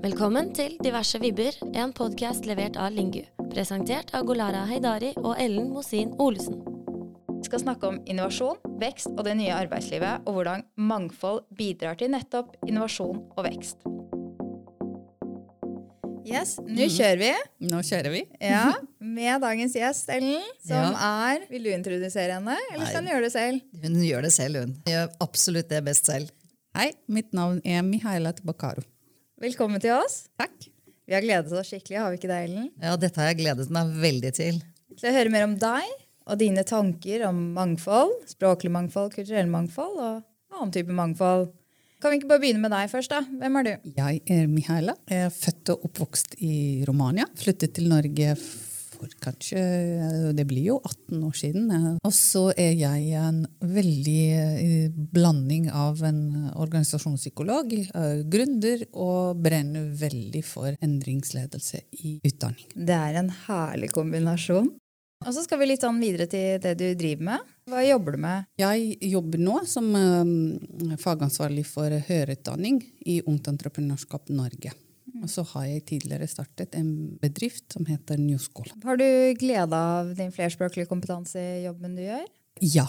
Velkommen til Diverse vibber, en podkast levert av Lingu. Presentert av Golara Heidari og Ellen Mosin Olesen. Vi skal snakke om innovasjon, vekst og det nye arbeidslivet, og hvordan mangfold bidrar til nettopp innovasjon og vekst. Yes, nå kjører vi. Nå kjører vi. Ja, Med dagens gjest, Ellen, som Ja. er Vil du introdusere henne, eller skal hun gjøre det selv? Hun gjør det selv, hun. Gjør absolutt det best selv. Hei, mitt navn er Mihaila Tibakaro. Velkommen til oss. Takk. Vi har gledet oss skikkelig, har vi ikke det, Ellen? Ja, dette har jeg gledet meg veldig til. Til å høre mer om deg og dine tanker om mangfold, språklig mangfold, kulturell mangfold og annen type mangfold. Kan vi ikke bare begynne med deg først, da? Hvem er du? Jeg er Mihaila. Jeg er født og oppvokst i Romania. Flyttet til Norge for kanskje Det blir jo 18 år siden. Og så er jeg en veldig eh, blanding av en organisasjonspsykolog, eh, gründer, og brenner veldig for endringsledelse i utdanning. Det er en herlig kombinasjon. Og så skal vi litt sånn videre til det du driver med. Hva jobber du med? Jeg jobber nå som eh, fagansvarlig for høyere utdanning i Ungt Entreprenørskap Norge. Og så har jeg tidligere startet en bedrift som heter New School. Har du glede av din flerspråklige kompetanse i jobben du gjør? Ja.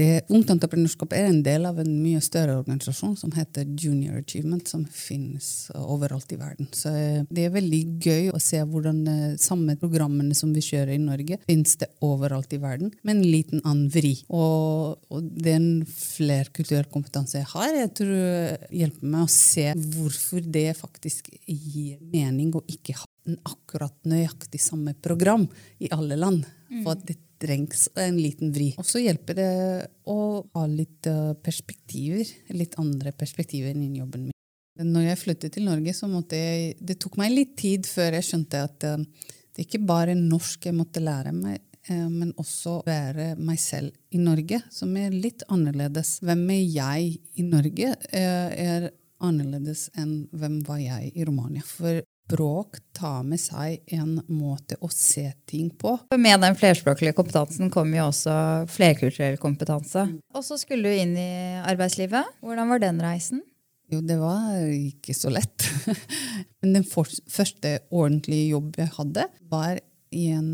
Det, Ungt Entreprenørskap er en del av en mye større organisasjon som heter Junior Achievement, som finnes overalt i verden. Så eh, det er veldig gøy å se hvordan eh, samme programmene som vi kjører i Norge, finnes det overalt i verden, med en liten annen vri. Og, og den flerkulturkompetanse jeg har, jeg tror hjelper meg å se hvorfor det faktisk gir mening å ikke ha en akkurat nøyaktig samme program i alle land. For at det trengs en liten vri. Og så hjelper det å ha litt eh, perspektiver, litt andre perspektiver enn jobben min. Når jeg flyttet til Norge, så måtte jeg Det tok meg litt tid før jeg skjønte at eh, det ikke bare er norsk jeg måtte lære meg, eh, men også være meg selv i Norge, som er litt annerledes. Hvem er jeg i Norge, er annerledes enn hvem var jeg i Romania. For språk tar med seg en måte å se ting på. Med den flerspråklige kompetansen kommer jo også flerkulturell kompetanse. Og så skulle du inn i arbeidslivet. Hvordan var den reisen? Jo, det var ikke så lett. Men den første ordentlige jobben jeg hadde, var i en,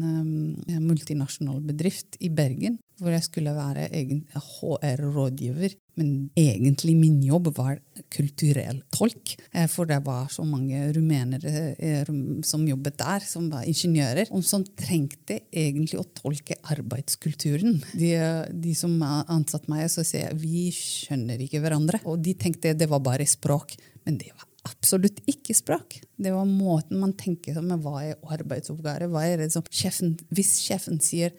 en multinasjonal bedrift i Bergen, hvor jeg skulle være HR-rådgiver. Men egentlig min jobb var kulturell tolk, eh, for det var så mange rumenere eh, som jobbet der, som var ingeniører, og som trengte egentlig å tolke arbeidskulturen. De, de som ansatte meg, så sier jeg vi skjønner ikke hverandre. Og de tenkte det var bare språk. Men det var absolutt ikke språk. Det var måten man tenker på. hva er arbeidsoppgaver? Hva er det som sjefen, hvis sjefen sier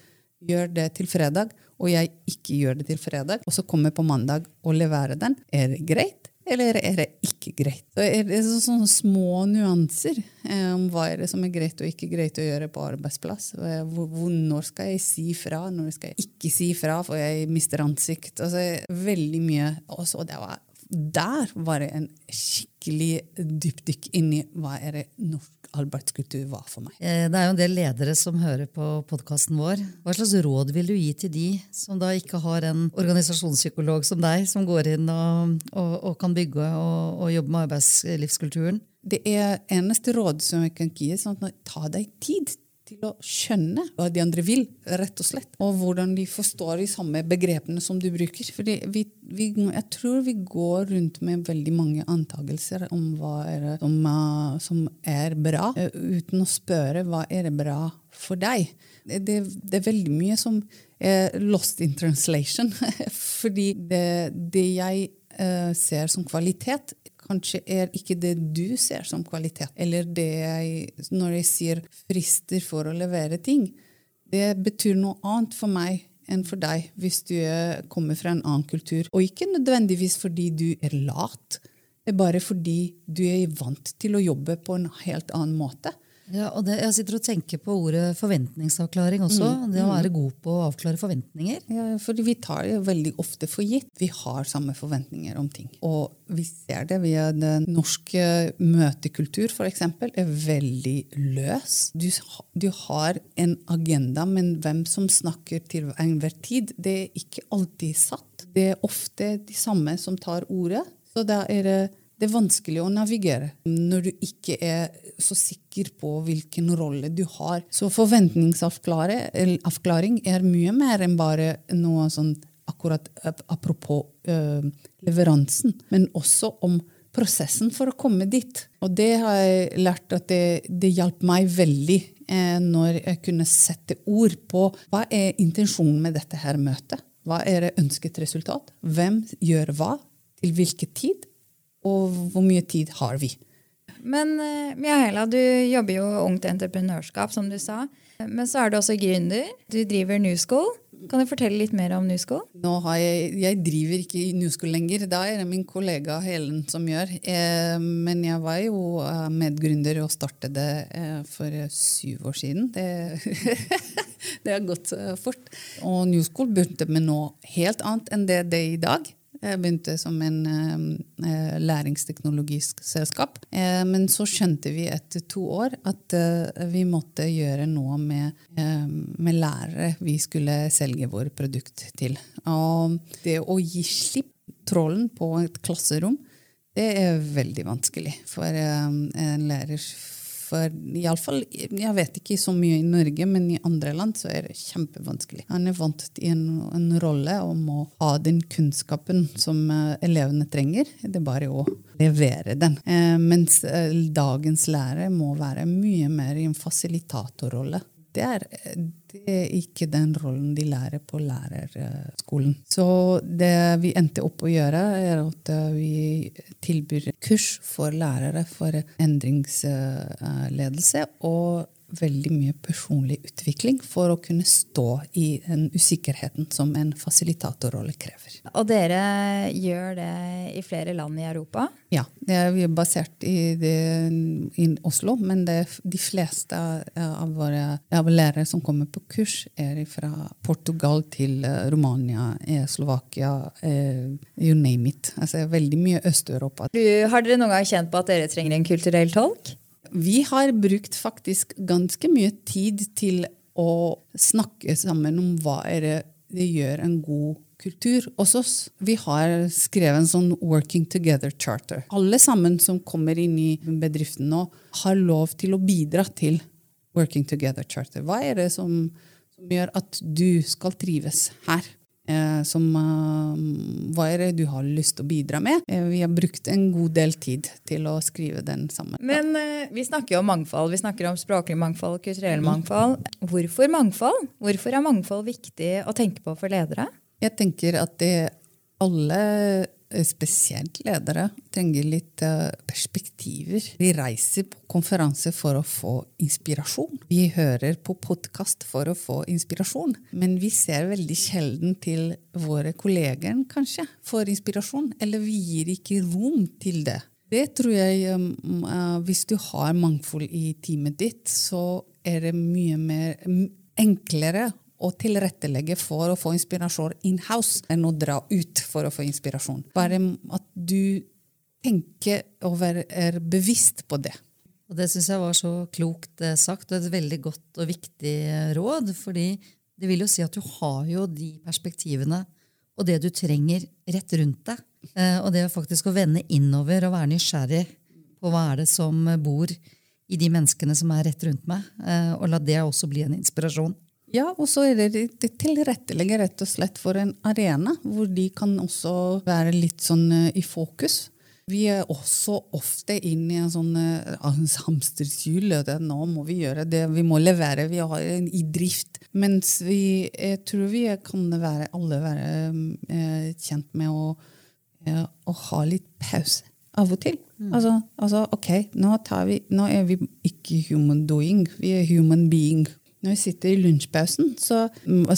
gjør det til fredag, og jeg ikke gjør det til fredag, og så kommer på mandag og leverer den, er det greit? Eller er det ikke greit? Så er det sånne små nyanser eh, om hva er det som er greit og ikke greit å gjøre på arbeidsplass. Hvor, hvor, når skal jeg si fra, når skal jeg ikke si fra, for jeg mister ansikt. Altså, veldig mye. Og så det var der var det en skikkelig dypdykk inn i hva er det norsk arbeidskultur var for meg. Det er jo en del ledere som hører på podkasten vår. Hva slags råd vil du gi til de som da ikke har en organisasjonspsykolog som deg, som går inn og, og, og kan bygge og, og jobbe med arbeidslivskulturen? Det er eneste råd som jeg kan gi, sånn at ta deg tid til å skjønne hva de andre vil, rett og slett. Og hvordan de forstår de samme begrepene som du bruker. Vi, jeg tror vi går rundt med veldig mange antakelser om hva er som, som er bra, uten å spørre hva er bra for deg. Det, det, er veldig mye som er lost in translation. Fordi det, det jeg uh, ser som kvalitet, kanskje er ikke det du ser som kvalitet. Eller det jeg, når jeg sier frister for å levere ting. Det betyr noe annet for meg enn for deg hvis du kommer fra en annen kultur. Og ikke nødvendigvis fordi du er lat, det er bare fordi du er vant til å jobbe på en helt annen måte. Ja, og det, Jeg sitter og tenker på ordet forventningsavklaring også. Mm, det å være god på å avklare forventninger. Ja, for Vi tar det veldig ofte for gitt. Vi har samme forventninger om ting. Og vi ser det via den norske møtekultur, f.eks. er veldig løs. Du, du, har en agenda, men hvem som snakker til enhver tid, det er ikke alltid satt. Det er ofte de samme som tar ordet. Så da er det det er vanskelig å navigere når du ikke er så sikker på hvilken rolle du har. Så forventningsavklaring er mye mer enn bare noe sånn akkurat apropos øh, leveransen, men også om prosessen for å komme dit. Og det har jeg lært at det, det hjalp meg veldig eh, når jeg kunne sette ord på hva er intensjonen med dette her møtet. Hva er det ønsket resultat? Hvem gjør hva? Til hvilken tid? Og hvor mye tid har vi? Men uh, Mihaela, du jobber jo ungt entreprenørskap, som du sa. Men så er du også gründer. Du driver New School. Kan du fortelle litt mer om New School? Nå har jeg, jeg driver ikke New School lenger. Da er det min kollega Helen som gjør. Eh, men jeg var jo eh, medgründer og startet det eh, for syv år siden. Det, det har gått fort. Og New School begynte med noe helt annet enn det det er i dag. Jeg begynte som en eh, læringsteknologisk selskap. Eh, men så skjønte vi etter to år at eh, vi måtte gjøre noe med, med, lærere vi skulle selge vårt produkt til. Og det å gi slipp trollen på et klasserom, det er veldig vanskelig for en lærer for iallfall Jeg vet ikke så mye i Norge, men i andre land så er det kjempevanskelig. Han er vant til en, en rolle om å ha den kunnskapen som uh, elevene trenger. Det er bare å levere den. Eh, mens uh, dagens lærer må være mye mer i en fasilitatorrolle det er, det er, ikke den rollen de lærer på lærerskolen. Så det vi endte opp å gjøre, er at vi tilbyr kurs for lærere for endringsledelse og veldig mye personlig utvikling for å kunne stå i den usikkerheten som en fasilitatorrolle krever. Og dere gjør det i flere land i Europa? Ja, vi er basert i, det, i Oslo, men det, de fleste av våre av lærere som kommer på kurs, er fra Portugal til eh, Romania, eh, Slovakia, eh, you name it. Altså veldig mye Øst-Europa. Har dere noen gang kjent på at dere trenger en kulturell tolk? Vi har brukt faktisk ganske mye tid til å snakke sammen om hva er det det gjør en god kultur hos oss. Vi har skrevet en sånn Working Together Charter. Alle sammen som kommer inn i bedriften nå, har lov til å bidra til Working Together Charter. Hva er det som, som gjør at du skal trives her? Eh, som eh, Hva er det du har lyst til å bidra med? Eh, vi har brukt en god del tid til å skrive den sammen. Men vi snakker jo om mangfold. Vi snakker om språklig mangfold, kulturell mm. mangfold. Hvorfor mangfold? Hvorfor er mangfold viktig å tenke på for ledere? Jeg tenker at det alle spesielt ledere trenger litt eh, perspektiver. Vi reiser på konferanser for å få inspirasjon. Vi hører på podkast for å få inspirasjon. Men vi ser veldig sjelden til våre kolleger, kanskje, for inspirasjon. Eller vi gir ikke rom til det. Det tror jeg uh, Hvis du har mangfold i teamet ditt, så er det mye mer enklere å tilrettelegge for å få inspirasjon in-house enn å dra ut for å få inspirasjon. Bare at du tenker og er bevisst på det. Og Det syns jeg var så klokt eh, sagt, og et veldig godt og viktig eh, råd. fordi det vil jo si at du har jo de perspektivene og det du trenger rett rundt deg. Eh, og det faktisk å vende innover og være nysgjerrig på hva er det som bor i de menneskene som er rett rundt meg, og la det også bli en inspirasjon. Ja, og så er det, det tilrettelegger rett og slett for en arena hvor de kan også være litt sånn uh, i fokus. Vi er også ofte inne i en sånn uh, hamsterhjul. Nå må vi gjøre det, vi må levere, vi har en i drift. Mens vi, jeg tror vi kan være, alle være uh, kjent med å, å, ha litt pause av og til. Mm. Altså, altså, ok, nå, vi, nå er vi ikke human doing, vi er human being. Når vi sitter i lunsjpausen, så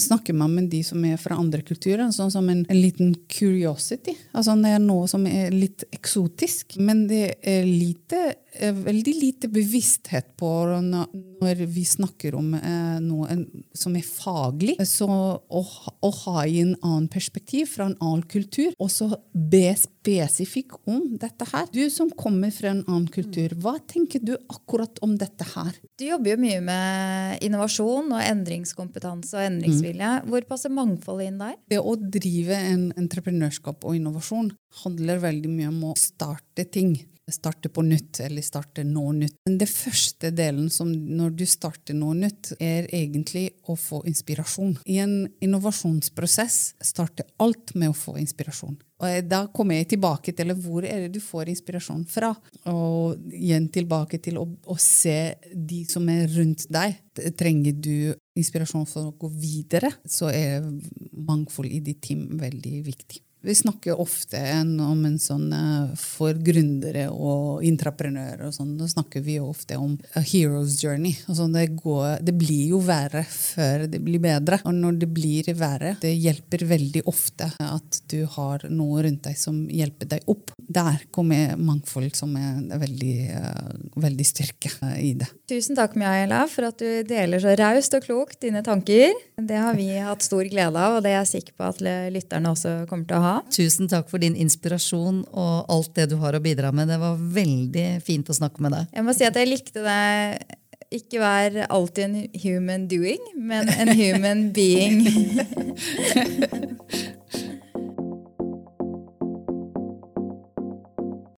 snakker man med de som er fra andre kulturer, sånn som en, en, liten curiosity. Altså Det er noe som er litt eksotisk. Men det er lite, veldig lite bevissthet på når vi snakker om eh, noe som er faglig, så å, å ha i en annen perspektiv fra en annen kultur, og så be spesifikk om dette her. Du som kommer fra en annen kultur, hva tenker du akkurat om dette her? Du jobber jo mye med innovasjon og endringskompetanse og endringsvilje. Hvor passer mangfoldet inn der? Det å drive en entreprenørskap og innovasjon handler veldig mye om å starte ting. Starte på nytt, eller starte noe nytt. Men det første delen som når du starter noe nytt, er egentlig å få inspirasjon. I en innovasjonsprosess starter alt med å få inspirasjon. Og da kommer jeg tilbake til hvor er det du får inspirasjon fra. Og igjen tilbake til å, å se de som er rundt deg. Trenger du inspirasjon for å gå videre, så er mangfold i ditt team veldig viktig. Vi snakker ofte om en sånn eh, For gründere og entreprenører og sånn, da snakker vi ofte om a hero's journey. Altså det, går, det blir jo verre før det blir bedre. Og når det blir verre, det hjelper veldig ofte at du har noe rundt deg som hjelper deg opp. Der kommer mangfold som er veldig, eh, veldig styrke eh, i det. Tusen takk, Miaela, for at du deler så raust og klokt dine tanker. Det har vi hatt stor glede av, og det er jeg sikker på at lytterne også kommer til å ha. Tusen takk for din inspirasjon og alt det du har å bidra med. Det var veldig fint å snakke med deg. Jeg må si at jeg likte deg. Ikke vær alltid en human doing, men en human being.